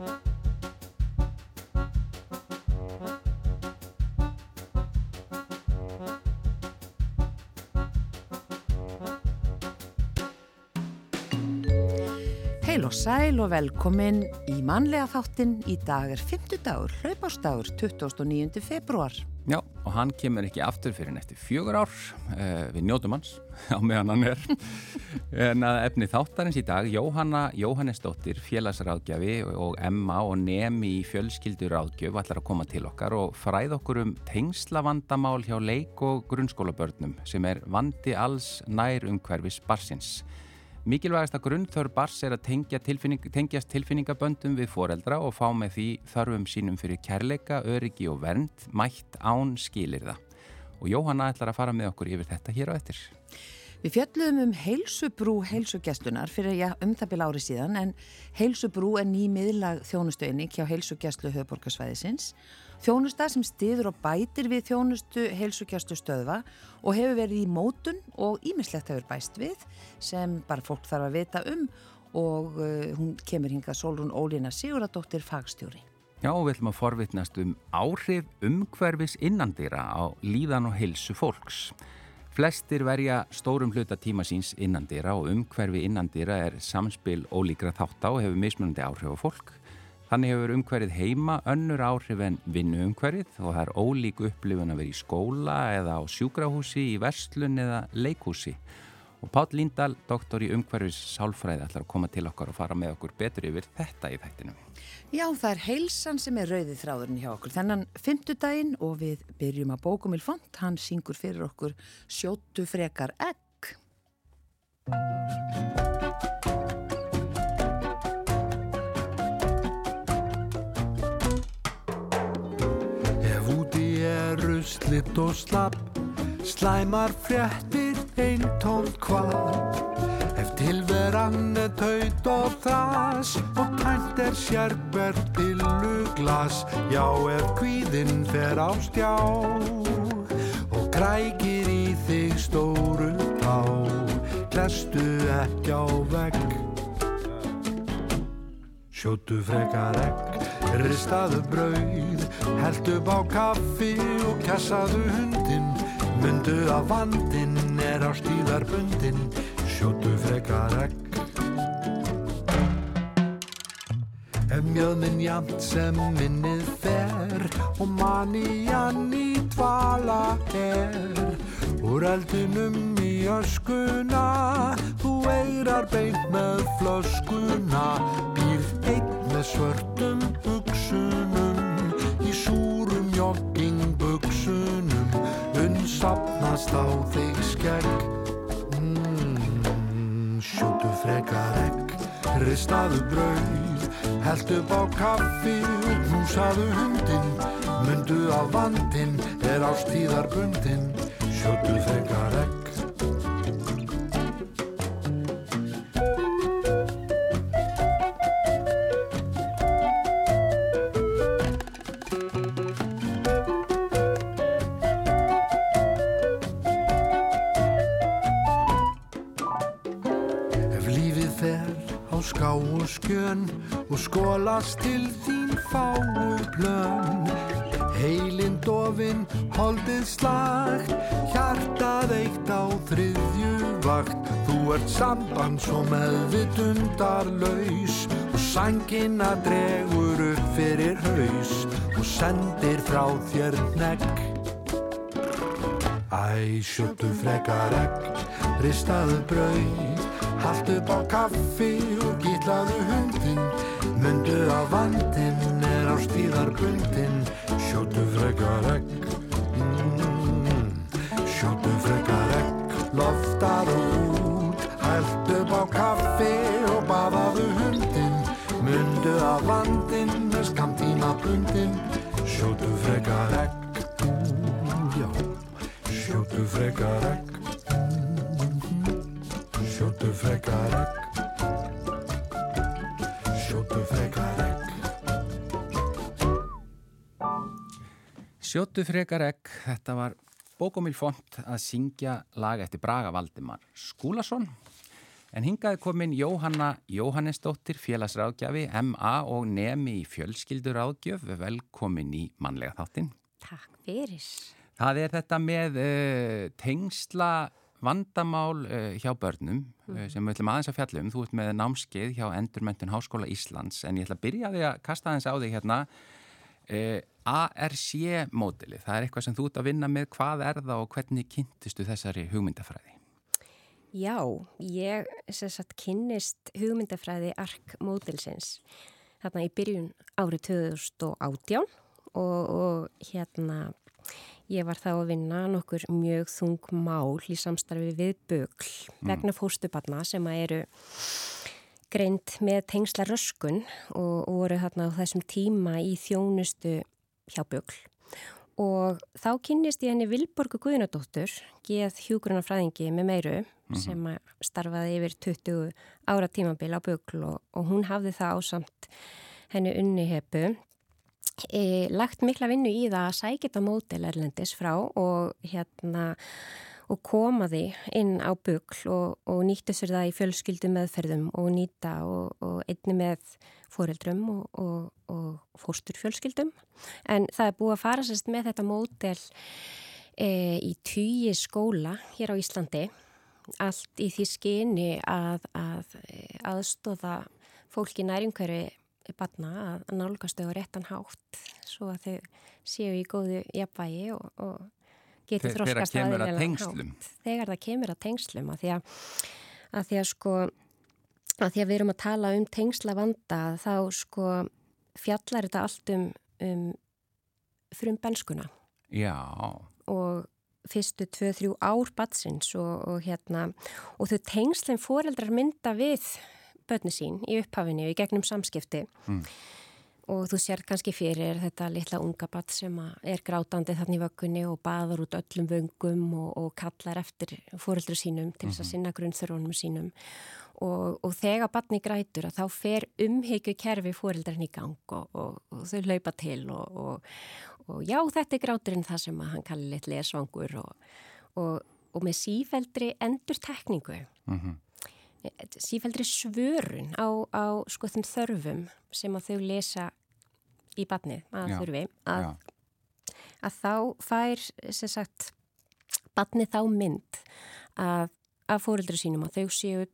Heil og sæl og velkomin í mannlega þáttin. Í dag er 50 dagur, hlaupástagur, 29. februar. Já, og hann kemur ekki aftur fyrir nætti fjögur ár. Uh, við njótum hans á meðan hann er. en að efni þáttarins í dag, Jóhanna Jóhannesdóttir, félagsráðgjafi og Emma og Nemi í fjölskylduráðgjöf ætlar að koma til okkar og fræð okkur um tengslavandamál hjá leik- og grunnskólabörnum sem er vandi alls nær umhverfis barsins. Mikilvægast að grunnþörf bars er að tengja tilfinning, tengjast tilfinningaböndum við foreldra og fá með því þarfum sínum fyrir kærleika, öryggi og vernd, mætt án skilir það. Og Jóhanna ætlar að fara með okkur yfir þetta hér á eftir. Við fjöldluðum um heilsubrú heilsugestunar fyrir ja, um það byrja ári síðan en heilsubrú er ný miðlag þjónustöðinni hjá heilsugestlu höfuborgarsvæðisins Þjónusta sem stiður og bætir við þjónustu heilsugjastu stöðva og hefur verið í mótun og ímislegt hefur bæst við sem bara fólk þarf að vita um og uh, hún kemur hinga Solrún Ólína Siguradóttir fagstjóri. Já, við ætlum að forvitnast um áhrif umhverfis innandýra á líðan og heilsu fólks. Flestir verja stórum hluta tíma síns innandýra og umhverfi innandýra er samspil ólíkra þátt á og hefur mismunandi áhrif á fólk. Þannig hefur umhverfið heima önnur áhrif en vinnu umhverfið og það er ólík upplifun að vera í skóla eða á sjúkrahúsi, í verslun eða leikhúsi. Og Pál Líndal, doktor í umhverfis sálfræði, ætlar að koma til okkar og fara með okkur betur yfir þetta í þættinu. Já, það er heilsan sem er rauðið þráðurinn hjá okkur. Þennan fymtudaginn og við byrjum að bókum í font, hann syngur fyrir okkur sjóttu frekar egg. Ruslitt og slapp Slæmar fréttir einn tónt hvað Ef tilveran er taut og þas Og tænt er sérberð pilluglas Já, ef kvíðinn fer á stjá Og grækir í þig stóru tá Glestu ekki á vegg Sjótu frekar egg Ristaðu brauð, heldu bá kaffi og kassaðu hundin Mundu að vandin er á stíðarbundin, sjótu frekar ekk Ef mjöðminn jamt sem minnið fer og manían í dvala er. Úr eldinum í öskuna, þú eirar beint með flöskuna með svörtum buksunum í súrum joggingbuksunum unnsapnast á þig skegg. Mm, Sjótu frekar egg, ristaðu brauð Held upp á kaffi knúsaðu hundin Mundu að vandin er á stíðarbundin Sjótu frekar egg meðvitundar laus Og sangina dregur upp fyrir haus Og sendir frá þér negg Æ, sjötu frekar egg Ristaðu brauð Haldt upp á kaffi og gítlaðu hundin Mundu að vandin er á stíðarbundin Sjótu frekar egg bundin Sjótu frekar mm, Já Sjótu frekar egg mm, Sjótu frekar egg Sjóttu frekar egg, þetta var Bókomil Font að syngja lag eftir Braga Valdimar Skúlason En hingaði komin Jóhanna Jóhannesdóttir, félagsráðgjafi, MA og nemi í fjölskylduráðgjöf. Velkomin í mannlega þáttin. Takk fyrir. Það er þetta með uh, tengsla vandamál uh, hjá börnum uh, sem við ætlum aðeins að fjalla um. Þú ert með námskeið hjá Endurmentun Háskóla Íslands en ég ætla að byrja því að kasta aðeins á því hérna. ARC-módeli, það er eitthvað sem þú ert að vinna með. Hvað er það og hvernig kynntistu þessari hugmyndafræði? Já, ég sagt, kynnist hugmyndafræði ARC-módelsins þarna í byrjun árið 2018 og, og hérna ég var þá að vinna nokkur mjög þung mál í samstarfi við bögl mm. vegna fóstubarna sem að eru greint með tengsla röskun og, og voru þarna á þessum tíma í þjónustu hjá bögl og þá kynnist ég henni Vilborgu Guðnadóttur, geð hjúgrunarfræðingi með meiru mm -hmm. sem starfaði yfir 20 ára tímabil á Bögl og, og hún hafði það ásamt henni unni hepu. E, lagt mikla vinnu í það að sækja þetta mótil erlendis frá og hérna og koma því inn á bugl og, og nýttu sér það í fjölskyldu meðferðum og nýta og, og einni með fóreldrum og, og fórsturfjölskyldum. En það er búið að fara sérst með þetta mótel e, í týji skóla hér á Íslandi. Allt í því skyni að, að aðstóða fólki næringverfi barna að nálgastu á réttan hátt svo að þau séu í góðu jafnvægi og getur þróskast aðeins. Þegar það kemur að tengslum að því að, að því að sko að því að við erum að tala um tengsla vanda þá sko fjallar þetta allt um, um frum benskuna. Já. Og fyrstu 2-3 ár batsins og, og hérna og þau tengslinn foreldrar mynda við börni sín í upphafinu í gegnum samskipti. Mm og þú sér kannski fyrir þetta litla unga batt sem er grátandi þannig í vöggunni og baður út öllum vöngum og, og kallar eftir fóröldru sínum til þess að mhm. sinna grunnþörunum sínum. Og, og þegar batni grætur að þá fer umhyggju kerfi fóröldarinn í gang og, og þau laupa til og já þetta er gráturinn það sem hann kallir litli esvangur og með sífældri endur tekningu mm -hmm sífældri svörun á, á sko þeim þörfum sem að þau lesa í badnið að já, þurfi að, að þá fær sem sagt badnið þá mynd að, að fóreldri sínum að þau séu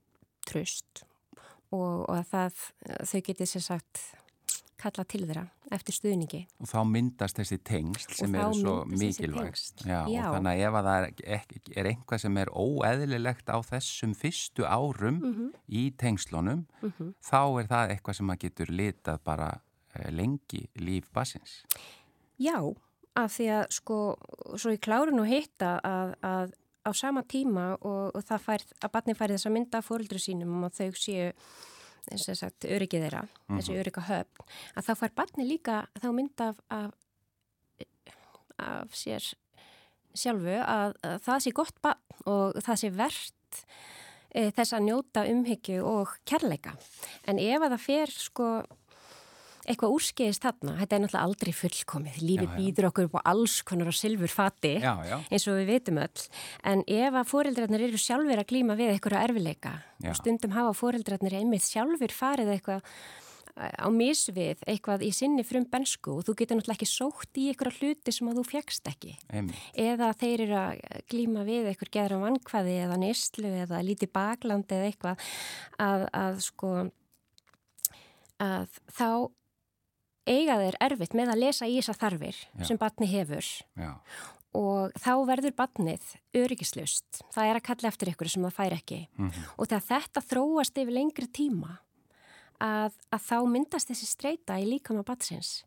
tröst og, og að það, þau geti sem sagt kalla til þeirra eftir stuðningi. Og þá myndast þessi tengst sem eru svo mikilvægt. Já, Já. Og þannig að ef að það er, er einhvað sem er óeðlilegt á þessum fyrstu árum mm -hmm. í tengslunum, mm -hmm. þá er það eitthvað sem að getur litað bara lengi líf basins? Já, af því að sko, svo í klárun og hitta að, að á sama tíma og, og það fær, að batni færi þess að mynda fóröldru sínum og þau séu eins og sagt öryggið þeirra, mm -hmm. þessi örygga höfn, að þá fær batni líka þá mynda af, af, af sér sjálfu að, að það sé gott batn og það sé verðt e, þess að njóta umhyggju og kærleika. En ef að það fer sko eitthvað úrskeiðist þarna, þetta er náttúrulega aldrei fullkomið, lífið býður okkur upp á alls konar á sylfur fati, já, já. eins og við veitum öll, en ef að fóreldrarnir eru sjálfur að glýma við eitthvað erfileika já. og stundum hafa fóreldrarnir einmitt sjálfur farið eitthvað eh, á misvið eitthvað í sinni frum bensku og þú getur náttúrulega ekki sótt í eitthvað hluti sem að þú fjækst ekki Einmitt. eða þeir eru að glýma við eitthvað geðra vankvaði eða nýstlu eða líti baklandi eða eitthvað að, að sko að þá eiga þeir erfitt með að lesa í þessa þarfir Já. sem batni hefur Já. og þá verður batnið öryggislust. Það er að kalla eftir ykkur sem það fær ekki mm -hmm. og þegar þetta þróast yfir lengri tíma að, að þá myndast þessi streyta í líkama batsins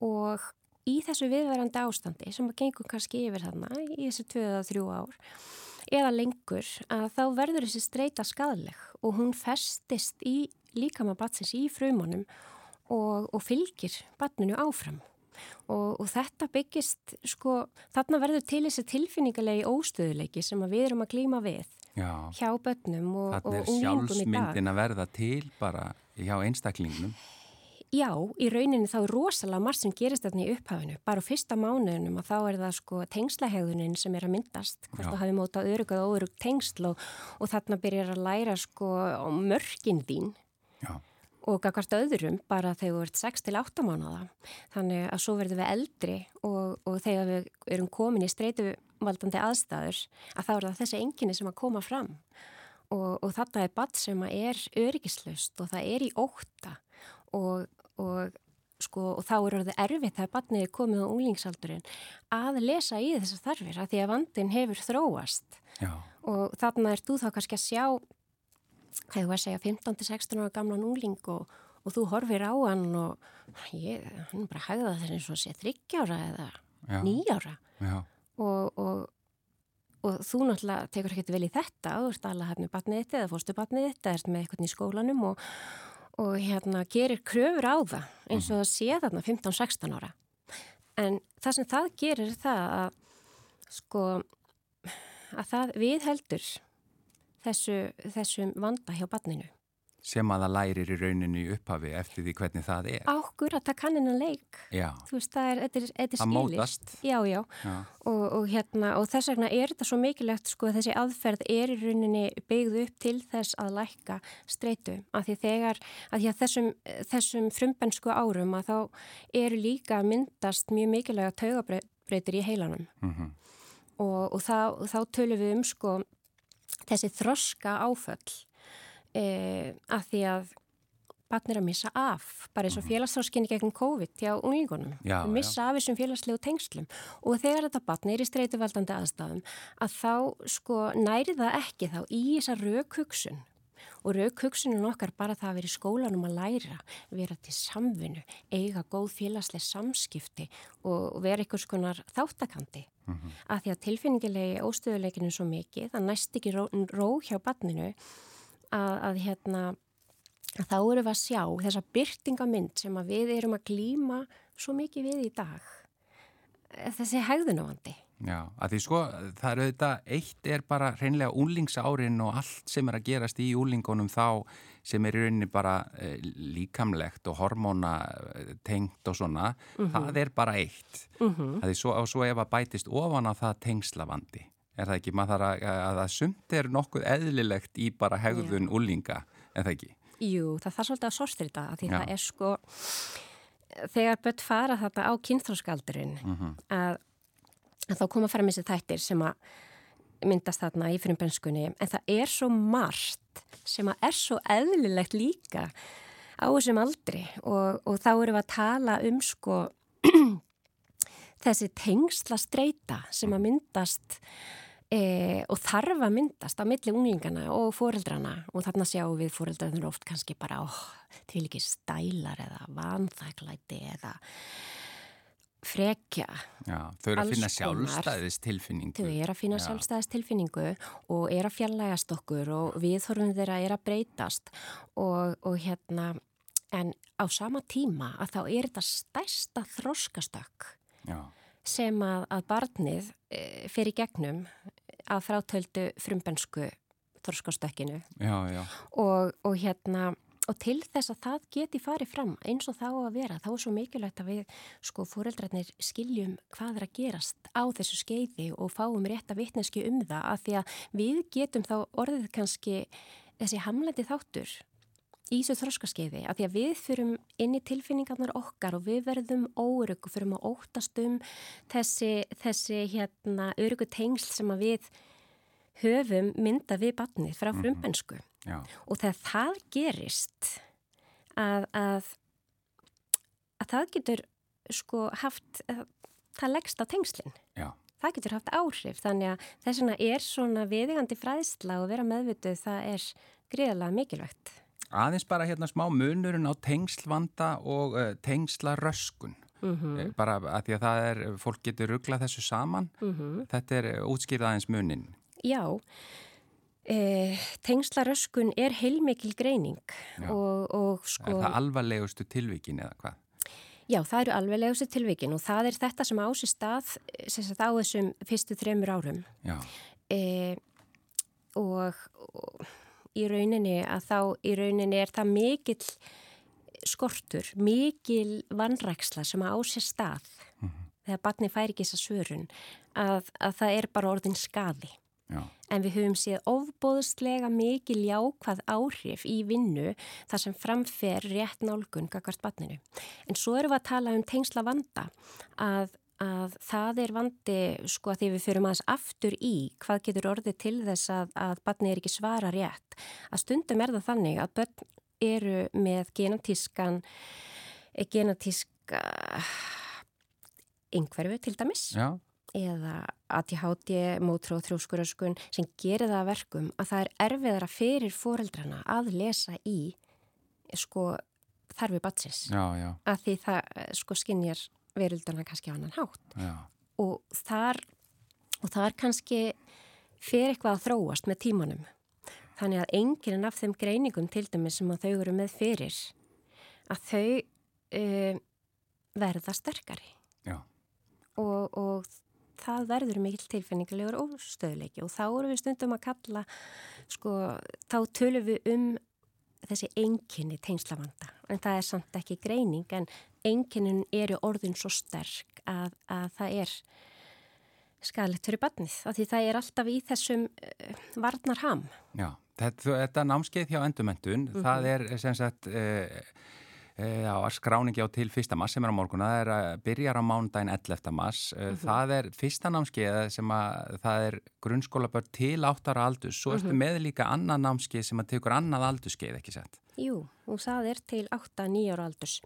og í þessu viðverandi ástandi sem að gengur kannski yfir þarna í þessu 2-3 ár eða lengur að þá verður þessi streyta skadleg og hún festist í líkama batsins í frumunum og, og fylgir barninu áfram. Og, og þetta byggist, sko, þarna verður til þessi tilfinningalegi óstöðuleiki sem við erum að klíma við Já. hjá börnum og, unglingum í dag. Þannig er sjálfsmyndin að verða til bara hjá einstaklingnum. Já, í rauninni þá er rosalega margt sem gerist þarna í upphafinu. Bara á fyrsta mánuðinum að þá er það sko tengslahegðunin sem er að myndast. Hvort þú hafi mótað örugað og örug tengsl og, og þarna byrjar að læra sko mörgin þín Já. Og gagvart öðrum bara þegar þú ert 6 til 8 mánuða. Þannig að svo verðum við eldri og, og þegar við erum komin í streytuvaldandi aðstæður að þá er það þessi enginni sem að koma fram. Og, og þetta er badd sem er öryggislaust og það er í óta og, og, sko, og þá er það erfitt þegar badnið er komið á unglingsaldurinn að lesa í þessar þarfir að því að vandin hefur þróast Já. og þarna er þú þá kannski að sjá hvað þú að segja 15-16 ára gamlan ungling og, og þú horfir á hann og ég, hann bara hægða þess eins og sé þryggjára eða Já. nýjára Já. og, og, og þú náttúrulega tekur ekkert vel í þetta þú ert alveg hérna batnið þitt eða fórstu batnið þitt eða ert með eitthvað í skólanum og, og hérna gerir kröfur á það eins og það sé þarna 15-16 ára en það sem það gerir er það að sko að það viðheldur þessu, þessum vanda hjá batninu Sem að það lærir í rauninu upphafi eftir því hvernig það er. ákur að það kanninan leik Já. þú veist það er, þetta er, þetta er Það skilist mótast. já, já, Já. og, og hérna og þess vegna er þetta svo mikilvægt sko að þessi aðferð er í rauninni byggð upp til þess að lækka streitu af því þegar, af því að þessum þessum frumbensku árum að þá eru líka að myndast mjög mikilvæga taugabreytir í heilanum Mm og, og, þá, þá tölum við um sko þessi þroska áföll e, að því að barn er að missa af, bara eins og félagsþróskinni gegn COVID hjá unglingunum, Já, missa af þessum félagslegu tengslum. Og þegar þetta barn er í streituvaldandi aðstæðum að þá sko næri það ekki þá í þessa raukhugsun og raukhugsunum okkar bara það að vera í skólanum að læra, vera til samvinnu, eiga góð félagsleg samskipti og vera einhvers konar þáttakandi. Að því að tilfinningilegi óstöðuleikinu er svo mikið, það næst ekki ró, ró hjá barninu að, að hérna þá erum við að sjá þessa byrtingamind sem við erum að glýma svo mikið við í dag. Þessi hegðunavandi Já, að því sko, það er auðvitað, eitt er bara hreinlega úlingsárin og allt sem er að gerast í úlingunum þá sem er í rauninni bara e, líkamlegt og hormóna tengt og svona, það er bara eitt. Mm -hmm. Það er svo, og svo ef að bætist ofan á það tengslavandi, er það ekki, maður þarf að, að það sumt er nokkuð eðlilegt í bara hegðun Já. úlinga, er það ekki? Jú, það þarf svolítið að sorstrita að því Já. það er sko þegar börn fara þetta á kynþróskaldurinn að, að þá koma fram þessi þættir sem að myndast þarna í frumbenskunni en það er svo margt sem að er svo eðlilegt líka á þessum aldri. Og, og þá erum við að tala um sko þessi tengsla streyta sem að myndast e, og þarf að myndast á milli unglingana og foreldrana og þarna sjáum við foreldrarnir oft kannski bara oh, til ekki stælar eða vanþæklæti eða frekja Já, þau eru að finna konar. sjálfstæðis tilfinningu. þau eru að finna Já. sjálfstæðistilfinningu og er að fjallægast okkur og viðhorfum þeirra er að breytast og, og hérna en á sama tíma að þá er þetta stærsta þroskastökk Já, sem að, að barnið e, fyrir gegnum að frátöldu frumbensku já, og, og hérna og til þess að það geti farið fram eins og þá að vera, þá er svo mikilvægt að við sko fóreldrarnir skiljum hvað er að gerast á þessu skeiði og fáum rétt að vitneski um það að því að við getum þá orðið kannski þessi hamlendi þáttur í þessu þroskaskeiði að því að við fyrum inn í tilfinningarnar okkar og við verðum órygg og fyrum að óttast um þessi, þessi hérna öryggu tengsl sem að við höfum mynda við batnið frá frumbensku já, og þegar það gerist að, að, að það getur sko haft, að, það leggst á tengslinn já. það getur haft áhrif þannig að þess vegna er svona viðigandi fræðsla og vera meðvituð það er greiðlega mikilvægt Aðeins bara hérna smá munurinn á tengslvanda og uh, tengslaröskun. Mm Bara að því að það er, fólk getur rugglað þessu saman. -hmm. Þetta er uh, útskýrð aðeins munin. Já, e, tengslaröskun er heilmikil greining og, og sko... Er það alvarlegustu tilvíkin eða hvað? Já, það eru alveglegustu tilvikin og það er þetta sem ási stað sem sagt, á þessum fyrstu þremur árum e, og, og í rauninni að þá í rauninni er það mikill skortur, mikil vannræksla sem á sér stað þegar barni fær ekki þessa svörun að, að það er bara orðin skaði. Já. En við höfum séð ofbóðslega mikil jákvað áhrif í vinnu þar sem framfer rétt nálgun gagvart barninu. En svo erum við að tala um tengsla vanda að, að það er vandi sko að því við fyrir maður aftur í hvað getur orðið til þess að, að barni er ekki svara rétt. Að stundum er það þannig að börn eru með genatískan genatíska yngverfi til dæmis Já. Eða ADHD, mótróð þrjóskuröskun sem gerir það að verkum að það er erfiðara fyrir foreldrana að lesa í sko þarfi batsins að því það sko skinnjar verildana kannski á annan hátt. Já. og þar og þar kannski fyrir eitthvað að þróast með tímanum. Þannig að enginn af þeim greiningum til dæmis sem að þau eru með fyrir að þau uh, verða sterkari. Já. Það verður mikill tilfinningulegur óstöðleiki og þá eru við stundum að kalla sko, þá tölum við um þessi enginni tengslavanda en það er samt ekki greining en enginin eru orðin svo sterk að, að það er skalett fyrir barnið af því það er alltaf í þessum uh, varnarham. Já, þetta, þetta námskeið hjá endumendun, það er sem sagt e, e, já, skráningi á til fyrsta mass sem er á morgun, það er að byrjar á mándaginn 11. mass, mm það er fyrsta námskeið sem að það er grunnskólabörn til 8 ára aldus, svo ertu með líka annan námskeið sem að tekur annað aldurskeið, ekki sett? Jú, og það er til 8-9 ára aldurs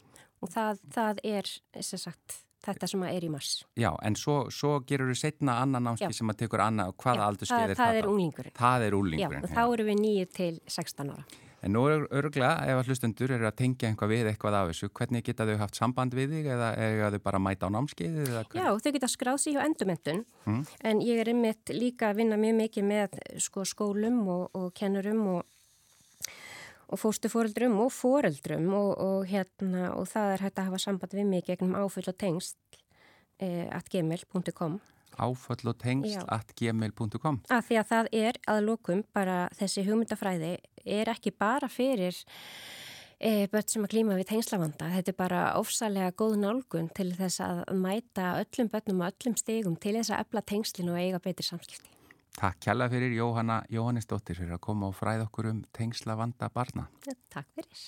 og það, það er sem sagt þetta sem að er í mars. Já, en svo, svo gerur þú setna annan námskeið Já. sem að tekur annað, hvaða Já, aldurskeið það, er það það? er þá? unglingurinn. Það er Já, úlingurinn. og þá eru við 9 til 16 ára. En nú er örglega, ef að hlustendur eru að tengja einhvað við eitthvað af þessu, hvernig geta þau haft samband við þig eða eiga þau bara mæta á námskeiði? eða Já, þau geta skráð sig hjá endumendun Mm. en ég er einmitt líka að vinna mjög mikið með sko, skólum og, og kennurum og, og fóstufóreldrum og fóreldrum og, og, hérna, og það er hægt að hafa samband við mig gegnum áfull og tengst eh, at gmail.com Áföll og tengsl Já. at gmail.com að því að það er að lokum bara þessi hugmyndafræði er ekki bara fyrir e, börn sem að klíma við tengslavanda. Þetta er bara ofsalega góð nálgun til þess að mæta öllum börnum og öllum stegum til þess að efla tengslinu og eiga betri samskipti. Takk kjalla fyrir Jóhanna Jóhannesdóttir fyrir að koma og fræða okkur um tengslavanda barna. Takk fyrir.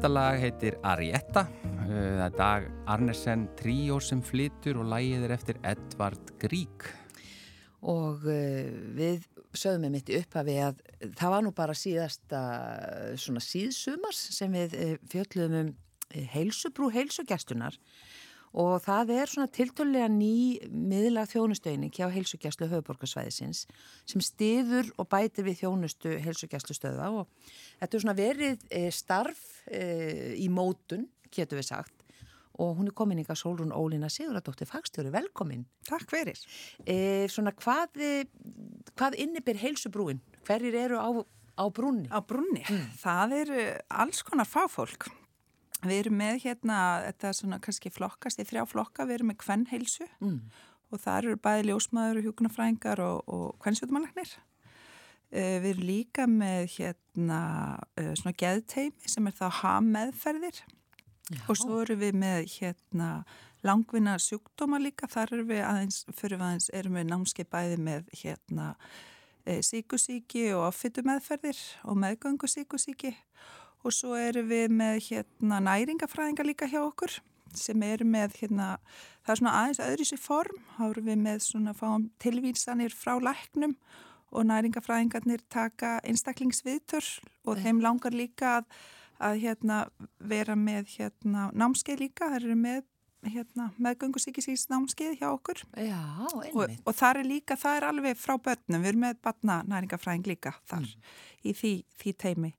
Þetta lag heitir Arietta. Uh, það er Dag Arnesen Tríó sem flytur og lagið er eftir Edvard Grík. Og uh, við sögum við mitt upphafi að það var nú bara síðasta svona síðsumars sem við uh, fjöldluðum um heilsubrú heilsugestunar og það er svona tiltölulega ný miðla þjónustöйning hjá heilsugjastlu höfuborgarsvæðisins sem stiður og bætir við þjónustu heilsugjastlu stöða og þetta er svona verið e, starf e, í mótun, getur við sagt og hún er komin ykkar Solrún Ólína Siguradóttir Fagstjóri, velkomin. Takk fyrir. E, svona hvað, hvað innibir heilsubrúin? Hverjir eru á, á brúnni? Á brúnni? Mm. Það eru alls konar fáfólk. Við erum með hérna, þetta er svona kannski flokkast í þrjá flokka, við erum með kvennheilsu mm. og það eru bæði ljósmaður og hjókunarfræðingar og, og kvennsjóðumanlagnir. Uh, við erum líka með hérna uh, svona geðteimi sem er þá ham-meðferðir og svo erum við með hérna langvinna sjúkdóma líka, þar erum við aðeins, fyrir aðeins erum við námskeið bæði með hérna uh, síkusíki og offitu meðferðir og meðgöngu síkusíki og svo erum við með hérna næringafræðingar líka hjá okkur sem eru með hérna, það er svona aðeins öðru sér form, þá erum við með svona fáum tilvísanir frá læknum og næringafræðingarnir taka einstaklingsviðtur og yeah. þeim langar líka að, að hérna vera með hérna námskeið líka, það eru með hérna, meðgöngu síkisís námskeið hjá okkur Já, og, og það er líka, það er alveg frá börnum, við erum með batna næringafræðing líka þar mm. í því, því teimi.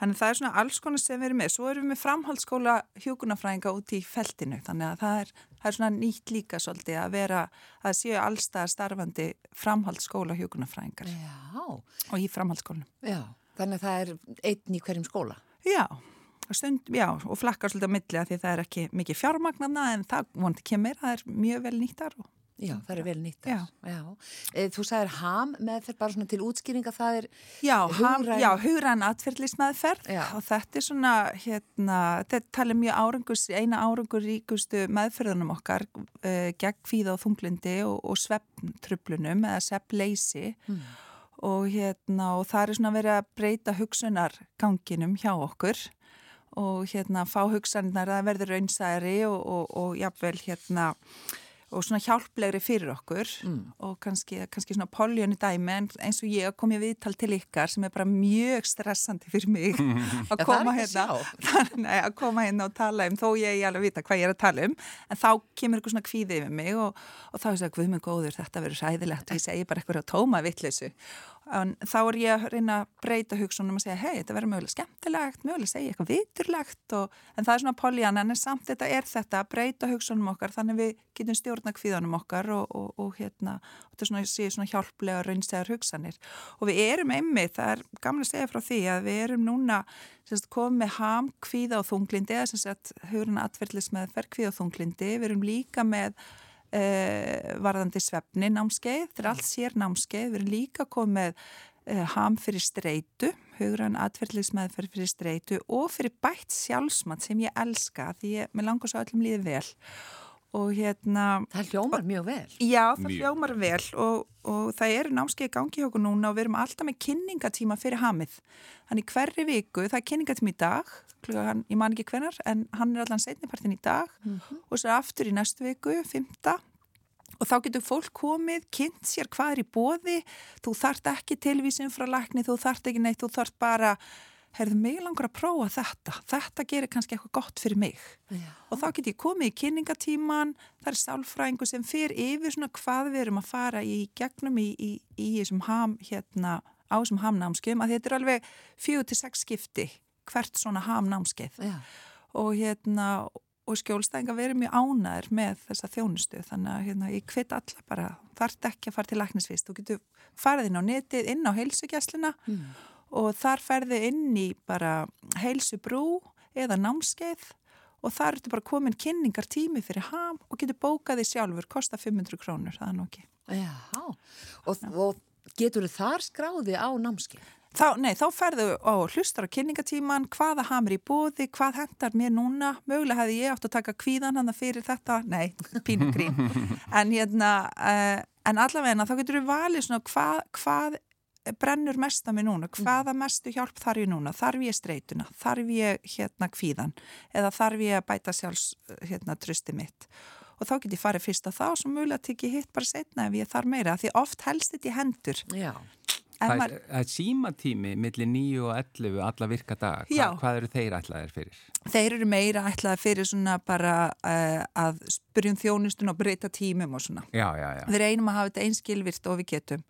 Þannig það er svona alls konar sem við erum með, svo erum við með framhaldsskóla hjókunafræðinga út í feltinu þannig að það er, það er svona nýtt líka svolítið að vera, að séu allstað starfandi framhaldsskóla hjókunafræðingar og í framhaldsskólanum. Já, þannig að það er einn í hverjum skóla. Já Stund, já, og flakkar svolítið á milli að því það er ekki mikið fjármagnarna en það vonandi kemur, það er mjög vel nýttar. Og, já, það er vel nýttar. Já. já. E, þú sagðir ham með þeir bara svona til útskýringa, það er já, hugræn... Hugræn atverðlismeðferð og þetta er svona, hérna, þetta talir mjög árangus, eina árangur ríkustu meðferðunum okkar uh, gegn kvíða og þunglindi og, og sveppntröflunum eða sveppleisi mm. og hérna, og það er svona verið að breyta hugsunarganginum hjá okkur og hérna fá hugsanar að verður raunsæri og, og, og jafnvel hérna og svona hjálplegri fyrir okkur mm. og kannski, kannski svona poljónu dæmi en eins og ég kom ég viðtal til ykkar sem er bara mjög stressandi fyrir mig að koma hérna nei, að koma hérna og tala um þó ég er alveg að vita hvað ég er að tala um en þá kemur eitthvað svona kvíði yfir mig og, og þá er það að minn góður þetta verður sæðilegt og ég segi bara eitthvað að tóma vittleysu en þá er ég að reyna að breyta hugsunum og segja hei, þetta verður mögulega skemmtilegt mögulega segja eitthvað viturlegt og, en það er svona poljan, en samt þetta er þetta að breyta hugsunum okkar, þannig við getum stjórna kvíðanum okkar og, og, og hérna, þetta svona, svona hjálplega raunstæðar hugsanir. Og við erum einmið, það er gamlega að segja frá því að við erum núna semst, komið ham, kvíða og þunglindi eða sem sagt, hugurinn atverðlis með ferkvíða og þunglindi, við erum líka með varðandi svefni námskeið, þetta er allt sér námskeið, við erum líka komið uh, ham fyrir streitu, hugran atverðlismæðferð fyrir streitu og fyrir bætt sjálfsmann sem ég elska því ég, mér langar svo öllum líði vel og hérna... Það hljómar mjög vel. Já, það mjög. hljómar vel og, og það eru námskeið gangi hjá okkur núna og við erum alltaf með kynningatíma fyrir hamið. Þannig hverri viku, það er kynningatíma í dag, klugan, ég man ekki hvernar, en hann er allan setnipartin í dag mm -hmm. og svo aftur í næstu viku, fymta og þá getur fólk komið, kynnt sér hvað er í bóði, þú þart ekki tilvísin frá lækni, þú þart ekki neitt, þú þart bara heyrðu mig langar að prófa þetta, þetta gerir kannski eitthvað gott fyrir mig. Já. og þá get ég komið í kynningatíman, það er sálfræðingu sem fyrir yfir svona hvað við erum að fara í gegnum í, í, í þessum ham, hérna, á þessum hamnámskeum að þetta er alveg fjögur til sex skipti hvert svona hamnámskeið. Og hérna og skjólstæðinga verið mjög ánæður með þessa þjónustu þannig að hérna, ég kvitt alla bara þart ekki að fara til læknisvist, þú getur farið inn á netið, inn á heilsugjæsluna mm og þar ferði inn í bara heilsu brú eða námskeið og þar ertu bara komin kynningar tími fyrir ham og getur bókaði sjálfur, kosta 500 krónur, það er nokkið. Já, og, og getur þar skráði á námskeið? Þá, nei, þá ferðu á hlustar á kynningatíman, hvaða hamur í bóði, hvað hendar mér núna, mögulega hefði ég átt að taka kvíðan hann fyrir þetta, nei, pínum grín, en hérna, uh, en allavegna þá getur við valið svona hvað, hvað brennur mest að mig núna, Mhm. hvaða mestu hjálp þarf ég núna, þarf ég streituna, þarf ég hérna kvíðan eða þarf ég að bæta sjálfs hérna trusti mitt og þá get ég farið fyrst á það og svo mjögulega tekið hitt bara setna ef ég þarf meira, því oft helst þetta í hendur. Já. Það er, er símatími millir 9 og 11 alla virka daga. Hva, hvað eru þeir ætlaðir fyrir? Þeir eru meira ætlaði fyrir svona bara uh, að spyrjum þjónustun og breyta tímum og svona. Já, já, já. Við reynum að hafa þetta einskilvirt og við getum.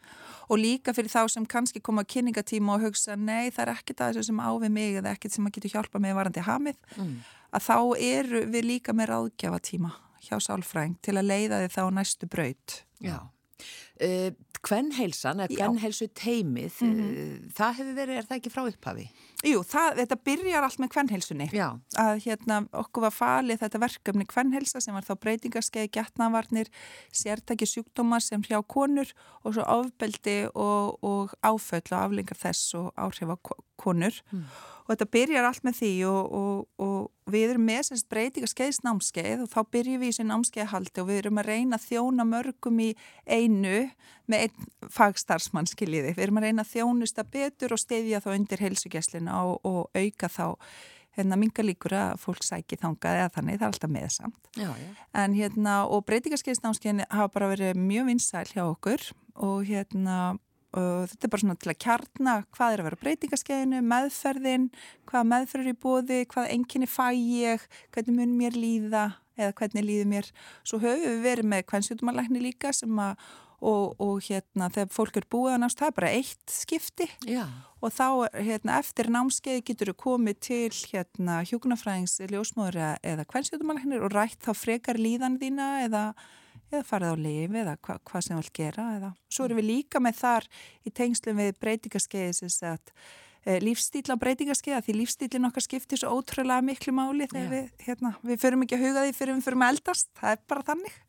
Og líka fyrir þá sem kannski koma að kynningatíma og hugsa nei það er ekkert að þessu sem á við mig eða ekkert sem að getur hjálpa mig varandi hamið. Mm. Að þá eru við líka með ráðgjafatíma hjá sálfræðing til að leiða þið þá á næstu braut. Já. Uh, Kvenheilsan, eða Já. kvenheilsu teimið, uh, það hefur verið, er það ekki frá upphafi? Jú, það, þetta byrjar allt með kvennheilsunni. Já. að hérna okkur var falið þetta verkefni kvennhelsa sem var þá breytingarskeið, getnavarnir, sértæki sjúkdómar sem hljá konur og svo áfbeldi og, og áföll og aflengar þess og áhrif á ko- konur og þetta byrjar allt með því og, og, og við erum með semst breytingarskeiðs námskeið og þá byrjum við í þessi námskeiðhaldi og við erum að reyna að þjóna mörgum í einu með einn fagstarfsmann skiljiði. Við erum að reyna að þjónusta betur og steyðja þá undir heilsugjæslina og, og auka þá hérna minga líkur að fólk sæki þangað eða þannig, það er alltaf með samt. Já, já. En hérna, og breytingarskeiðsnámskeiðin hafa bara verið mjög vinsæl hjá okkur og hérna, og þetta er bara svona til að kjarna hvað er að vera á breytingarskeiðinu, meðferðin, hvað meðferður í bóði, hvað enginni fæ ég, hvernig mun mér líða eða hvernig líður mér. Svo höfum við verið með kvennsjótumalækni líka sem að, og, og hérna, þegar fólk er búið að nást, það er bara eitt skipti Já. og þá hérna, eftir námskeið getur þú komið til hérna, hjúkunarfræðings, ljósmóður eða kvennsjótumalæknir og rætt þá frekar líðan þína eða, eða farið á lifi eða hva, hvað sem þú vil gera eða. Svo erum við líka með þar í tengslum við breytingaskeiðis þess að e, lífstíl á breytingaskeiða því lífstílinn okkar skiptir svo ótrúlega miklu máli þegar við, hérna, við förum ekki að huga því fyrir við förum að eldast, það er bara þannig.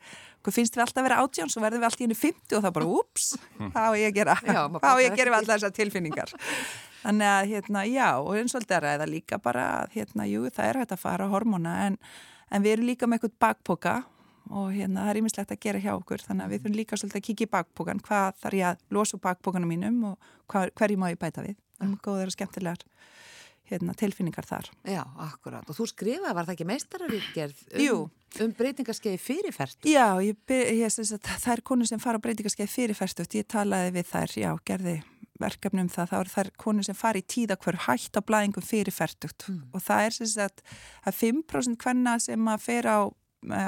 Hvað finnst við alltaf að vera átján, svo verðum við alltaf í henni 50 og það bara, úps, hvað á ég að gera? Já, maður Hvað á bara ég að gera við alltaf þessar tilfinningar? Þannig að, hérna, já, og eins og þetta er ræða líka bara, hérna, jú, það er hægt að fara á hormóna, en, en við erum líka með eitthvað bakpoka og hérna, það er ýmislegt að gera hjá okkur, þannig að við þurfum líka svolítið að kíkja í bakpokan, hvað þarf ég að losa úr bakpokanum mínum og hverju má ég bæta við. Það er góður og skemmtilegar hérna, tilfinningar þar. Já, akkurat. Og þú skrifaði, var það ekki meistararitgerð Jú. um, um breytingarskeiði fyrirfært? Já, ég, ég, ég, það er konur sem fara á breytingarskeið fyrirferstugt, ég talaði við þær, já, gerði verkefni um það, þá eru þær konur sem fara í tíðakvör hætt á blæðingum fyrirferstugt og það er sem sagt að 5% hvenna sem að fer á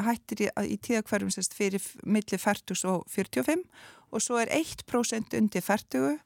hættir í, í tíðakvörum sem sagt fyrir milli 40 og 45 og svo er 1% undir 40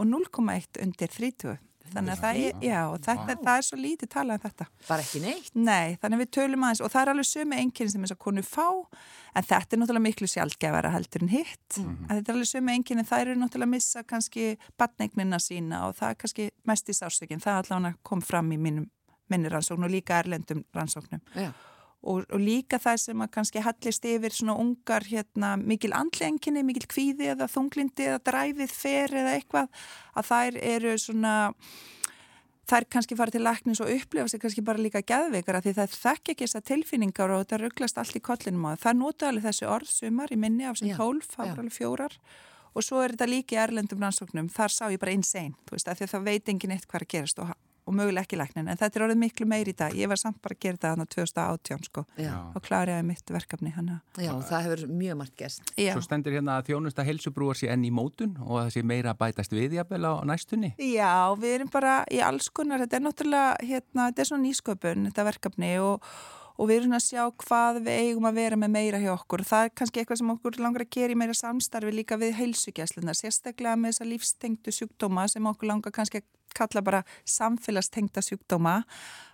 og 0,1 undir 30 þannig að það er, já, og þetta, það er svo lítið talað um þetta. Bara ekki neitt? Nei, þannig að við tölum aðeins og það er alveg sömu einnkynni sem þess að konu fá en þetta er náttúrulega miklu sjálfgefara heldur en hitt. En þetta er alveg sömu einnkynni þær eru náttúrulega að missa kannski badneignina sína og það er kannski mest í sársökin það allavega kom fram í mínum minni rannsókn og líka erlendum rannsóknum. Já. Og, og líka það sem að kannski hallist yfir svona ungar hérna mikil andlenginni, mikil kvíði eða þunglindi eða dræfið fer eða eitthvað að þær eru svona þær kannski fara til læknis og upplifa sig kannski bara líka geðveikara því það þekk ekki þessar tilfinningar og þetta rugglast allt í kollinum á það. Það notu alveg þessi orð sumar í minni af sem tólf, það var alveg fjórar og svo er þetta líka í erlendum rannsóknum, þar sá ég bara insane, þú veist, af því að það veit engin eitt hvað að gerast og, og mögulega ekki læknin, en þetta er orðið miklu meiri í dag, ég var samt bara að gera þetta þannig 2018 sko, Já. og kláriði mitt verkefni hana. Já, það hefur mjög margt gæst. Svo stendur hérna að þjónusta heilsubrúar sé enn í mótun og það sé meira að bætast viðjafel á næstunni. Já, við erum bara í alls konar, þetta er náttúrulega, hérna, þetta er svona nýsköpun, þetta verkefni og, og við erum að sjá hvað við eigum að vera með meira hjá okkur. Það er kannski eitthvað sem okkur langar að gera í meira samstarfi líka við heilsugjæslunar, sérstaklega með þessa lífstengtu sjúkdóma sem okkur langar kannski að kalla bara samfélagstengta sjúkdóma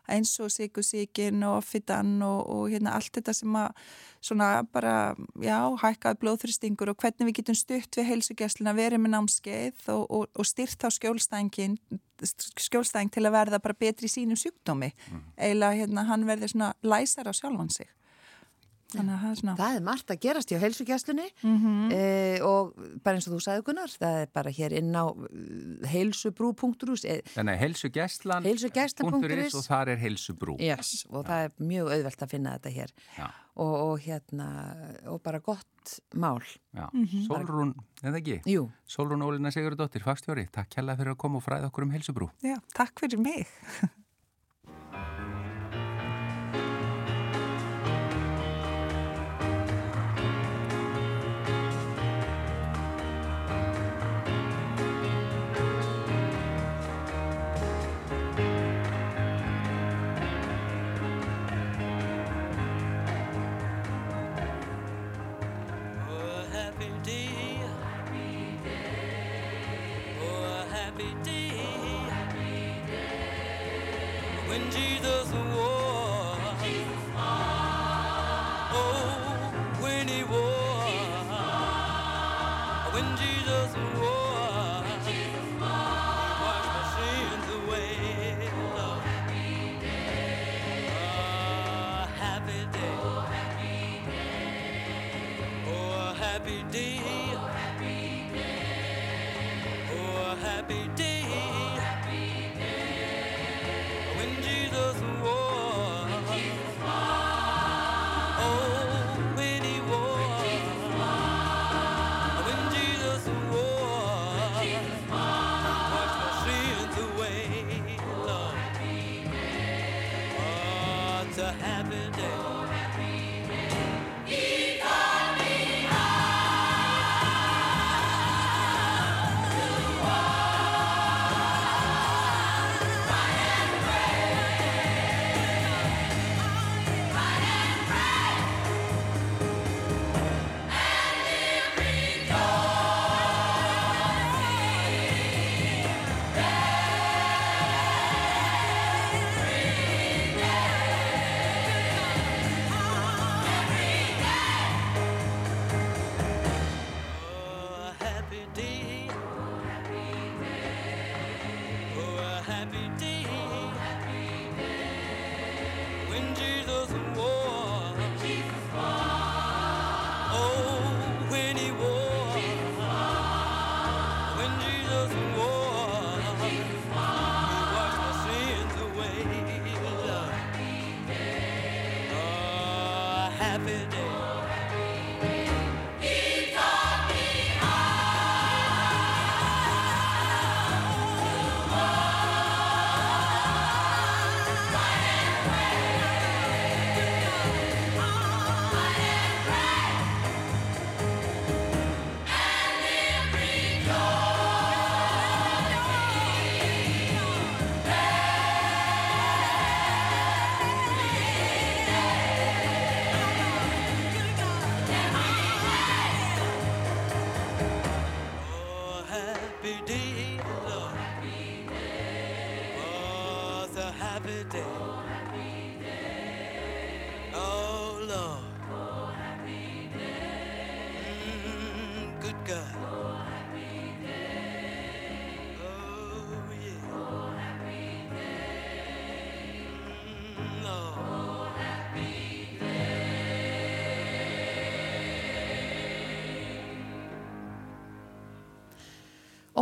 eins og sykusíkin og offitan og, og hérna allt þetta sem að svona bara, já, hækkaði blóðþristingur og hvernig við getum stutt við heilsugjæsluna, verið með námskeið og, og, og styrt á skjólstængin skjólstæng til að verða bara betri í sínum sjúkdómi. Eiginlega hérna hann verði svona læsar á sjálfan sig það er svona... Það er margt að gerast hjá heilsugjastlunni Mm -hmm. e, og bara eins og þú sagði Gunnar, það er bara hér inn á heilsubrú.is e, Þannig að heilsugjastlan heilsugjastlan.is og þar er heilsubrú. yes, og það er mjög auðvelt að finna þetta hér Já. og, og hérna og bara gott mál Já. Solrún, eða ekki? Jú, Solrún Ólina Sigurðardóttir, fagstjóri, takk hella fyrir að koma og fræða okkur um heilsubrú. Já, takk fyrir mig.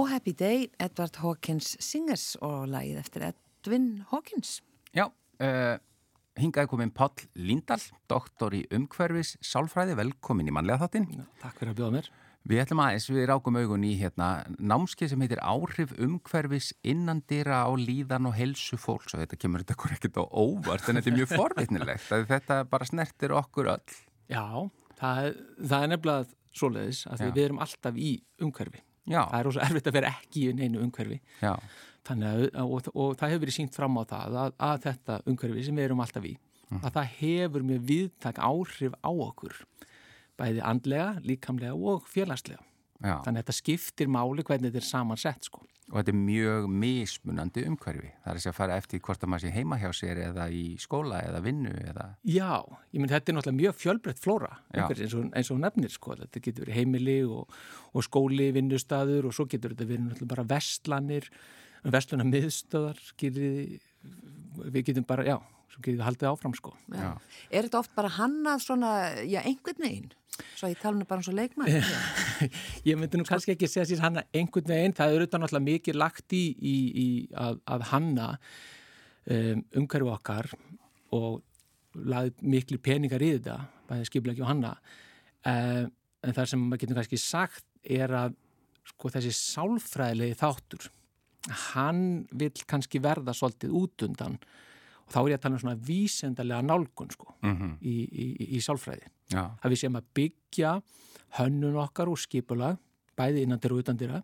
Oh Happy Day, Edward Hawkins Singers og lagið eftir Edwin Hawkins. Já, uh, hingaði komin Páll Lindahl, doktor í umhverfis sálfræði, velkomin í mannlega þáttinn. Takk fyrir að bjóða mér. Við ætlum aðeins, við rákum augun í hérna námskeið sem heitir áhrif umhverfis innandýra á líðan og helsu fólks og þetta kemur þetta okkur ekkert á óvart en þetta er mjög forvitnilegt að þetta bara snertir okkur öll. Já, það, það er nefnilega svoleiðis að því Já. við erum alltaf í umhverfi. Já, Það er rosa erfitt að vera ekki í neinu umhverfi. já, Þannig að, og, og það hefur verið sínt fram á það að, að þetta umhverfi sem við erum alltaf í, að það hefur mjög viðtak áhrif á okkur. Bæði andlega, líkamlega og félagslega. Já. Þannig að þetta skiptir máli hvernig þetta er samansett sko. Og þetta er mjög mismunandi umhverfi. Það er þess að fara eftir hvort að maður sé heima hjá sér eða í skóla eða vinnu eða... Já, ég myndi þetta er náttúrulega mjög fjölbreytt flóra eins, og, eins og nefnir sko. Þetta getur verið heimili og, og skóli, vinnustaður og svo getur þetta verið náttúrulega bara vestlanir, vestlana miðstöðar, við getum bara, já, getum við haldið áfram sko. Já. Er þetta oft bara hannað svona, já, einhvern veginn? Svo ég tala nú bara um svo leikmann. ég myndi nú kannski ekki segja sér hanna einhvern veginn, það eru þetta náttúrulega mikið lagt í, í, í að, að hanna um, umhverju okkar og laðið miklu peningar í þetta, bæðið skiplega ekki á hanna. Um, en það sem maður getur kannski sagt er að sko, þessi sálfræðilegi þáttur, hann vil kannski verða svolítið út undan og þá er ég að tala um svona vísendalega nálgun sko mm -hmm. í, í, í sálfræði. Já. Það við séum að byggja hönnun okkar og skipulag, bæði innandir og utandira,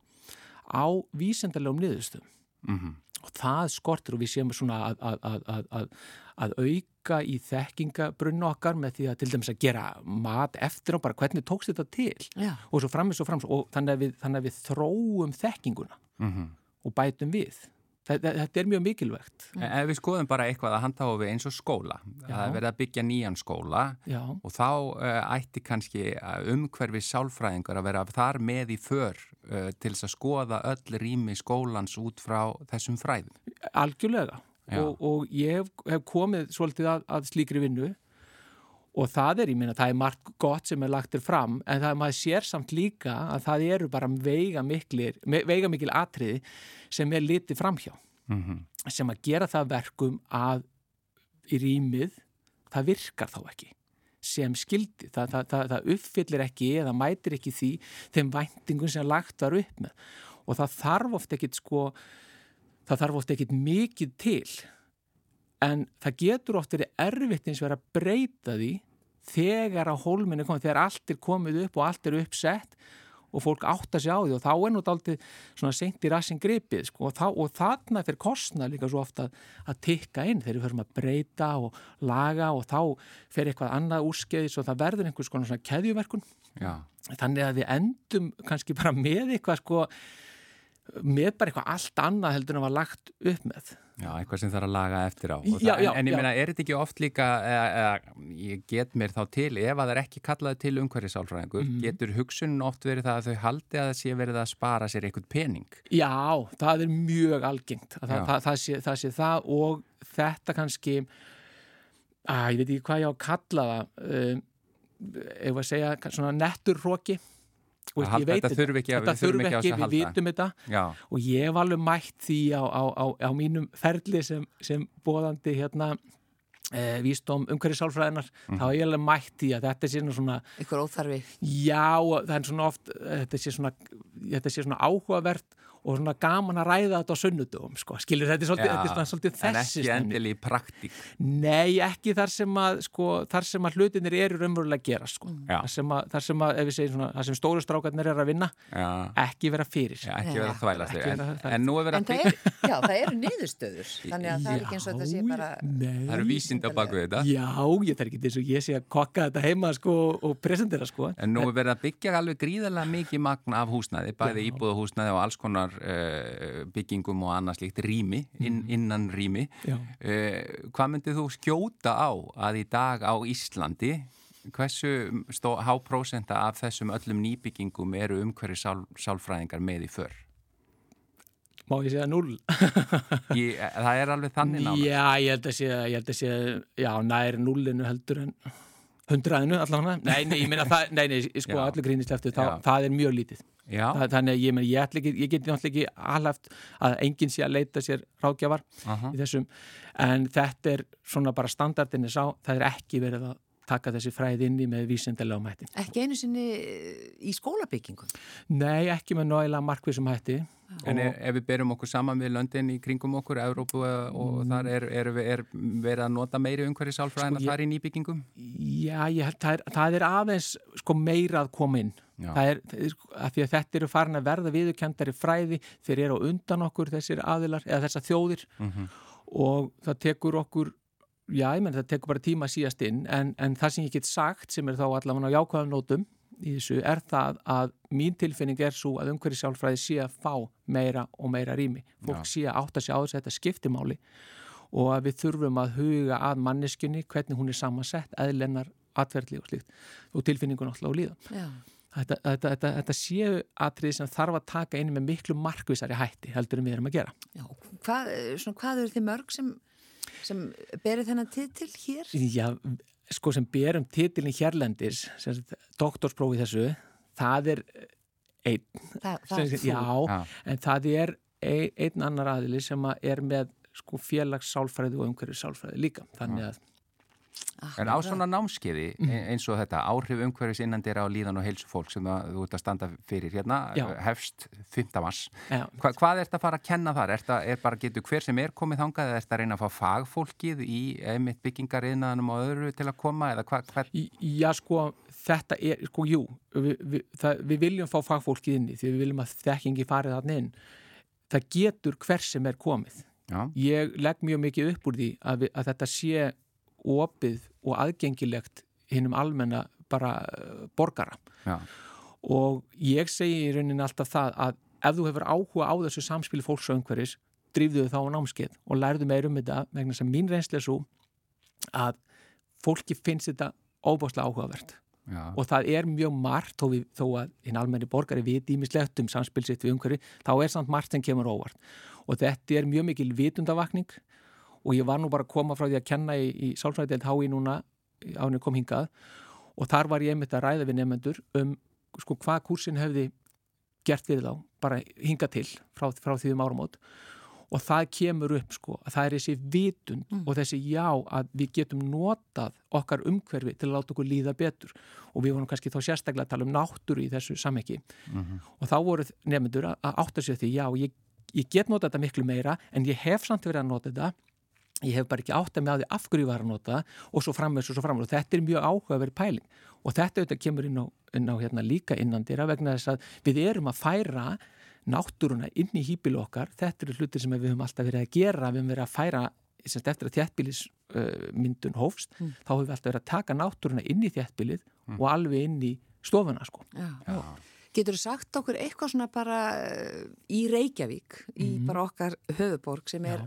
á vísendalegum niðurstum. Mm -hmm. Og það skortir og við séum svona að, að, að, að auka í þekkingabrunnu okkar með því að til dæmis að gera mat eftir og bara hvernig tókst þetta til Já. og svo framins og framins og þannig að við, þannig að við þróum þekkinguna mm -hmm. og bætum við. Þetta er mjög mikilvægt. Ef við skoðum bara eitthvað að handhafa við eins og skóla, Já. það er verið að byggja nýjan skóla Já. og þá uh, ætti kannski umhverfi sálfræðingar að vera þar með í för uh, til þess að skoða öll rými skólans út frá þessum fræðum. Algjörlega og, og ég hef, hef komið svolítið að, að slíkri vinnu og það er, ég minna, það er margt gott sem er lagtir fram en það er maður sér samt líka að það eru bara veiga mikil, veiga mikil atriði sem er litið framhjá mm -hmm. sem að gera það verkum að í rýmið það virkar þá ekki sem skildi, það, það, það, það uppfyllir ekki eða mætir ekki því þeim væntingum sem lagt var upp með og það þarf oft ekkit sko það þarf oft ekkit mikið til en það getur oft verið erfitt eins og verið að breyta því þegar að hólminni komið, þegar allt er komið upp og allt er uppsett og fólk átt að sjá því og þá er nút aldrei svona senkt í rassin gripið sko, og, þá, og þarna fyrir kostna líka svo ofta að tikka inn þegar við förum að breyta og laga og þá fer eitthvað annað úrskeiðis og það verður einhvers konar svona keðjuverkun. Já. þannig að við endum kannski bara með eitthvað sko með bara eitthvað allt annað heldur en að var lagt upp með Já, eitthvað sem þarf að laga eftir á. Já, já, En ég meina, er þetta ekki oft líka eða, eða, ég get mér þá til ef að það er ekki kallaði til umhverjusálfræðingur mm. getur hugsunin oft verið það að þau haldi að það sé verið að spara sér eitthvað pening? Já, það er mjög algengt það, það, það, sé, það sé það og þetta kannski að ég veit ekki hvað ég á að kalla það um, ef að segja svona nettur hróki Veist, þetta þurfi ekki, þetta þurfi ekki, ekki við vitum þetta. Já. og ég hef alveg mætt því á, á, á, á mínum ferli sem, sem bóðandi hérna e, vísdóm umhverju sálfræðinar mm. þá hef ég alveg mætt því að þetta sé svona ykkur óþarfi. Já, það er svona oft þetta sé svona, þetta sé svona áhugavert og svona gaman að ræða þetta á sunnudum sko. skilur þetta er svolítið, ja, þetta er svolítið þessi en ekki endil í praktík. Nei ekki þar sem að sko, þar sem að hlutinir eru raunverulega að gera sko. þar sem að, þar sem að ef við segjum svona þar sem stóru strákarnir er að vinna já. ekki vera fyrir. Ekki vera þvæla en, en nú er verið að byggja já það eru niðurstöður þannig að það er ekki eins og þetta sé bara nei, það eru vísind á baku þetta. Já ég þarf ekki þess að ég sé að kokka þetta heima sko, og presentera sko. En nú er verið að byggja alveg gríðarlega mikið magna af húsnæði bæði íbúðahúsnæði og alls konar konar uh, byggingum og annað slíkt rými, inn, mm. innan rými. Uh, hvað myndið þú skjóta á að í dag á Íslandi, hversu háprósenta af þessum öllum nýbyggingum eru umhverju sál, sálfræðingar með í för? Má ég segja null? ég, það er alveg þannig nána. Já, ég held að segja, ég held að segja, já, nær nullinu heldur en hundraðinu allavega. Nei, nei, ég meina það, nei, nei, sko, allir grínist eftir, það, það er mjög lítið. Það, þannig að ég, meni, ég, ekki, ég geti náttúrulega ekki alhaft að enginn sé að leita sér ráðgjafar uh -huh. í þessum en þetta er svona bara standardinni sá það er ekki verið að taka þessi fræð inni með vísendalega mætti. Ekki einu sinni í skólabyggingum? Nei, ekki með náðilega markvísum hætti. En ef, ef við berum okkur saman við löndin í kringum okkur, Európu og mm. þar er, er, er verið að nota meiri umhverjir sálfræðin sko, er í nýbyggingum? Já, ég, það, er, það er aðeins sko, meira að koma inn það er, að því að þetta eru farin að verða viðurkendari fræði þeir eru á undan okkur þessir aðilar eða þessar þjóðir mm -hmm. og það tekur okkur já, ég menn það tekur bara tíma síast inn en, en það sem ég get sagt sem er þá allavega á jákvæðan nótum í þessu er það að mín tilfinning er svo að umhverju sjálfræði sé að fá meira og meira rými fólk já. sé að átta sig á þess að þetta skiptimáli og að við þurfum að huga að manneskunni hvernig hún er samansett, eðlennar, atverðli og slíkt og tilfinningun alltaf á líðan. Já. Þetta, þetta, þetta, þetta séu atrið sem þarf að taka inn með miklu markvísari hætti heldur en við erum að gera. Já, hvað, svona, hvað eru þið mörg sem sem berir þennan titil hér? Já, sko sem berum titilin hérlendis, sem sagt, doktorsprófi þessu, það er einn. Þa, það er þú? Já, Já. en það er ein, einn annar aðili sem að er með sko félagssálfræði og umhverju sálfræði líka. Þannig að En á svona námskeiði e- eins og þetta áhrif umhverfis innan dýra á líðan og heilsu fólk sem þú ert að standa fyrir hérna Já. hefst 5. mars. Hva, hvað ert að fara að kenna þar? Er, það, er bara getur hver sem er komið þangað eða ert að reyna að fá fagfólkið í einmitt byggingariðnaðanum og öðru til að koma eða hvað? Hva, Í- Já, sko, þetta er, sko, jú, við, við, það, við viljum fá fagfólkið inni því við viljum að þekkingi farið þarna inn. Það getur hver sem er komið. já, Ég legg mjög mikið upp úr því að, við, að þetta sé opið og aðgengilegt hinnum almenna bara uh, borgara. já, Og ég segi í rauninni alltaf það að ef þú hefur áhuga á þessu samspili fólks og umhverfis, drifðu þau þá á námskeið og lærðu meir um þetta vegna sem mín reynsli er svo að fólki finnst þetta óbáslega áhugavert. Já, og það er mjög margt þó, við, þó að hinn almenni borgari viti ímislegt um samspilsitt við umhverfi, þá er samt margt sem kemur óvart. Og þetta er mjög mikil vitundavakning og ég var nú bara að koma frá því að kenna í, í sálfræðideild HÍ núna ánum kom hingað. Og þar var ég einmitt að ræða við nefnendur um sko hvað kursin hefði gert við þá, bara hinga til frá, frá því um áramót. Og það kemur upp sko að það er þessi vitund og þessi já að við getum notað okkar umhverfi til að láta okkur líða betur. Og við vorum kannski þá sérstaklega að tala um náttúru í þessu samhengi. Og þá voru nefnendur að, að átta sér því já ég, ég get notað þetta miklu meira en ég hef samt verið að nota þetta ég hef bara ekki átt að með að því af hverju ég var að nota og svo framvegs og svo framvegs og þetta er mjög áhugaverð pæling. Og þetta auðvitað kemur inn á, inn á hérna, líka innandira vegna þess að við erum að færa náttúruna inn í hýpilu okkar. Þetta eru hlutir sem við höfum alltaf verið að gera. Við höfum verið að færa semst, eftir að þjættbílismyndun uh, hófst þá höfum við alltaf verið að taka náttúruna inn í þjættbílið og alveg inn í stofuna sko. Já. Getur þú sagt okkur eitthvað svona bara eh, í Reykjavík, í Mhm. bara okkar höfuborg sem er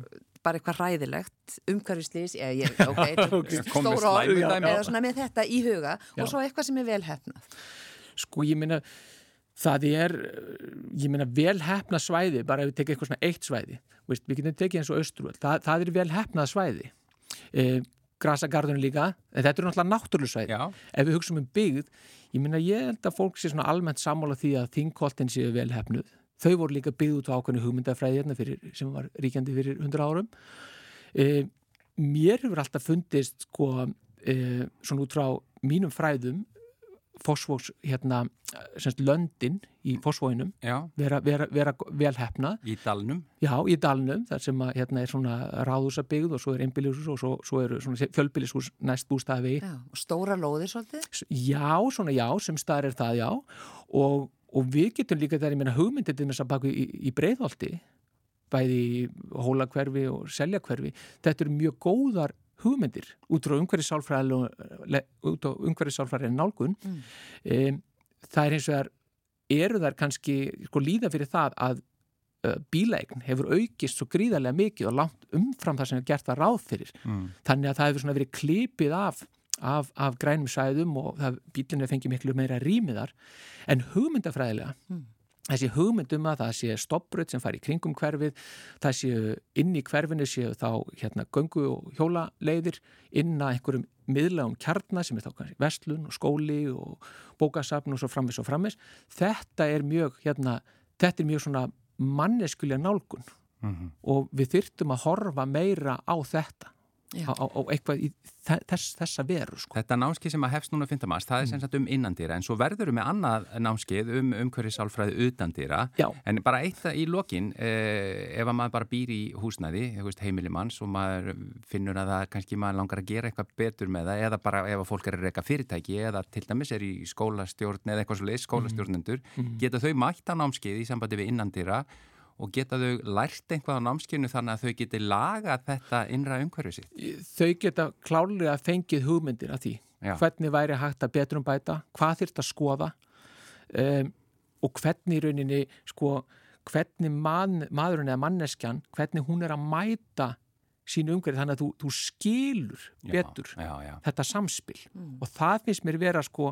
bara eitthvað ræðilegt, umhverfislýs, eða ég, ok, Komið stóra orð, eða svona með þetta í huga Já. og svo eitthvað sem er vel hefnað. Sko ég meina það er, ég meina vel hefna svæði, bara ef við tekið eitthvað svona eitt svæði, Vist, við getum tekið eins og austrúvel, það, það er vel hefnað svæði e, grasagarðunum líka, en þetta er náttúrulega náttúrulega svæði já, ef við hugsaum um byggð, ég meina ég held að fólk sé svona almennt sammála því að þingkoltin séu vel hefnuð, þau voru líka byggð út á ákveðinu hugmyndafræði hérna fyrir, sem var ríkjandi fyrir 100 árum. E, mér hefur alltaf fundist sko, e, svona út frá mínum fræðum fósfóks hérna semst löndin í fósfóinum vera, vera, vera vel hefna í dalnum. já, í dalnum, þar sem að hérna er svona ráðhúsabygð og svo er einbýlishús og svo, svo eru svona fjölbýlishús næst bústaði Já, og stóra lóðir svolítið. já, svona já, sem staðar er það já og, og við getum líka þar, ég meina hugmyndið til þess að baka í, í breiðholti bæði í hólakverfi og seljakverfi, þetta eru mjög góðar hugmyndir út frá umhverfisálfræðin nálgun Mm. um, það er eins og þar eru þar kannski sko, líða fyrir það að uh, bílaegn hefur aukist svo gríðarlega mikið og langt umfram það sem er gert að ráð fyrir Mm. þannig að það hefur verið klipið af, af, af grænum sæðum og það, bílinu fengið miklu meira rýmiðar en hugmyndafræðilega Mm. Þessi hugmynd um að það sé stoppröð sem fær í kringum hverfið það séu inn í hverfinu séu þá hérna göngu og hjólaleiðir inn að einhverjum miðlagum kjarnar sem er þá kannski vestlun og skóli og bókasafn og svo framvis og framvis þetta er mjög hérna, þetta er mjög svona manneskulega nálgun. Mm og við þyrftum að horfa meira á þetta. Á, á, á eitthvað í þess, þessa veru sko. Þetta námskeið sem að hefst núna 5. mars, það er sem sagt um innandýra en svo verður við með annað námskeið um umhverfisálfræði utandýra Já. en bara eitt það í lokin eh, ef að maður bara býr í húsnæði heimili manns og maður finnur að það kannski maður langar að gera eitthvað betur með það eða bara ef að fólk er að reyka fyrirtæki eða til dæmis er í skólastjórn eða eitthvað svo leið, skólastjórnendur geta þau mætt á námskeið í sambandi við innandýra og geta þau lært eitthvað á námskeiðinu þannig að þau geti lagað þetta innra umhverfið sitt þau geta klárlega fengið hugmyndir af því Já. hvernig væri hægt að betrum bæta hvað þyrft að skoða um, og hvernig rauninni sko, hvernig man, maðurinn eða manneskjan, hvernig hún er að mæta sínu umhverfið þannig að þú, þú skilur Já, betur já, já. þetta samspil. Og það finnst mér vera sko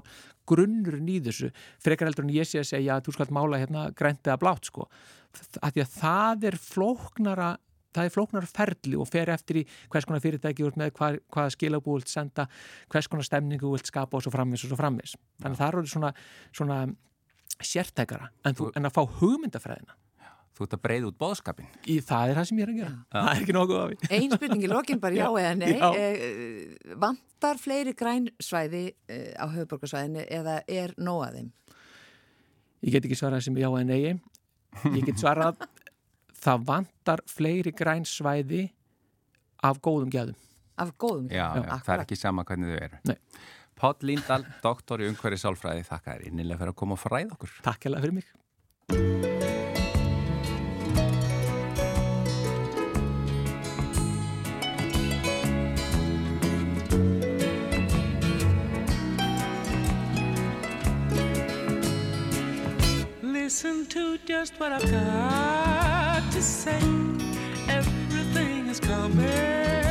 grunnurinn í þessu frekar heldur en ég sé að segja að þú skalt mála hérna grænt eða blátt sko. Að því að það er flóknara það er flóknar ferli og fer eftir í hvers konar fyrirtæki úr með hvað, hvaða skilabú vilt senda, hvers konar stemningu vilt skapa og svo framvis og svo framvis þannig að það eru svona, svona sértækara en, þú, en að fá hugmyndafræðina Þú ert að breyða út bóðskapin. Í það er það sem ég er að gera. Já. Það er ekki nokkuð af því. Einn spurning í lokin bara já eða nei. Já. Eh, vantar fleiri grænsvæði eh, á höfuborgarsvæðinu eða er nóað þeim? Ég get ekki svarað sem já eða nei. Ég get svarað það vantar fleiri grænsvæði af góðum gæðum. Af góðum gæðum? Já, já það er ekki sama hvernig þau eru. Nei. Páll Líndal, doktor í umhverju sálfræði, þakka þér innilega fyrir að koma og fræða okkur. Takk Listen to just what I've got to say. Everything is coming.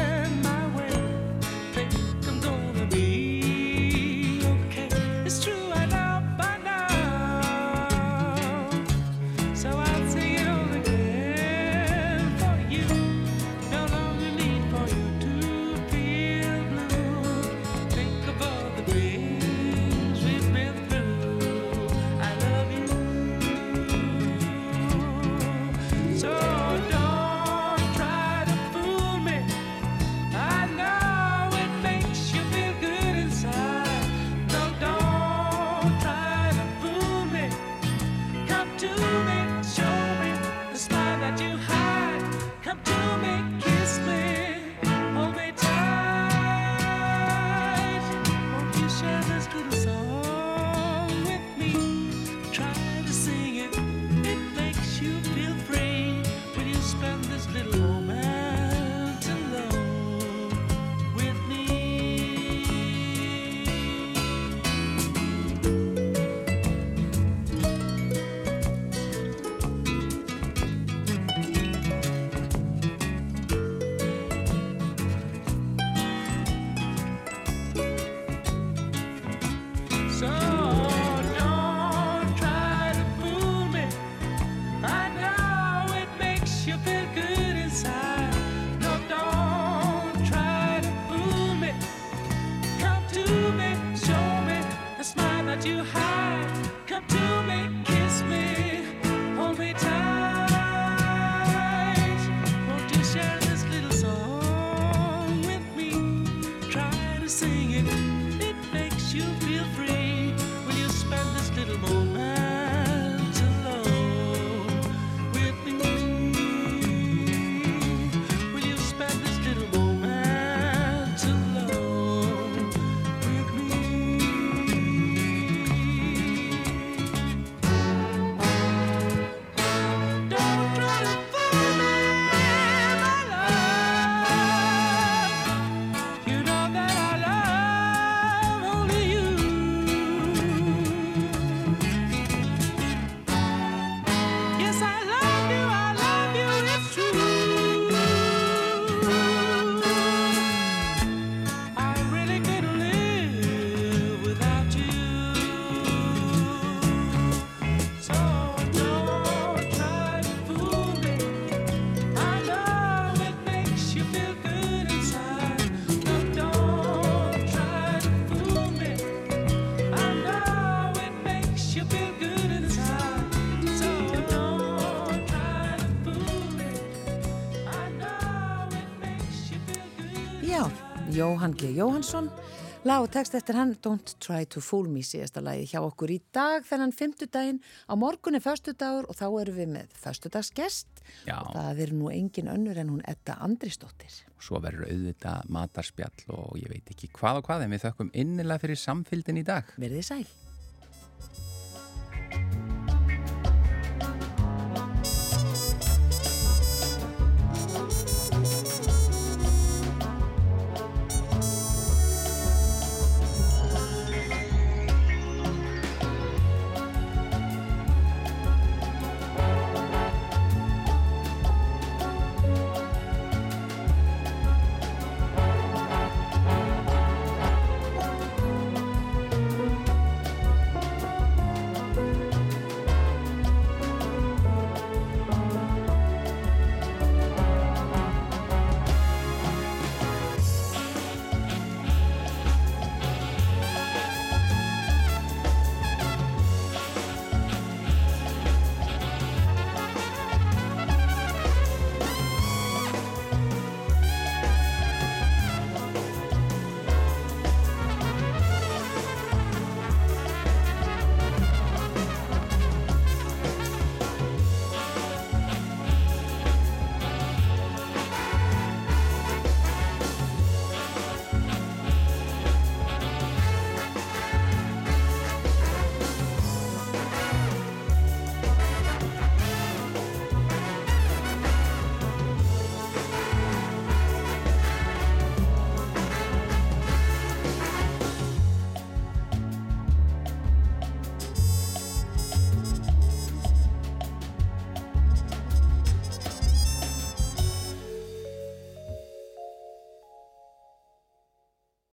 Jóhann G. Jóhansson lag og text eftir hann Don't Try to Fool Me síðasta lagi hjá okkur í dag þennan fymtudaginn á morgun er förstudagur og þá erum við með förstudagsgest og það er nú engin önnur en hún Edda Andrisdóttir Svo verður auðvitað matarspjall og ég veit ekki hvað og hvað en við þökkum innilega fyrir samfylgdin í dag. Verðið sæl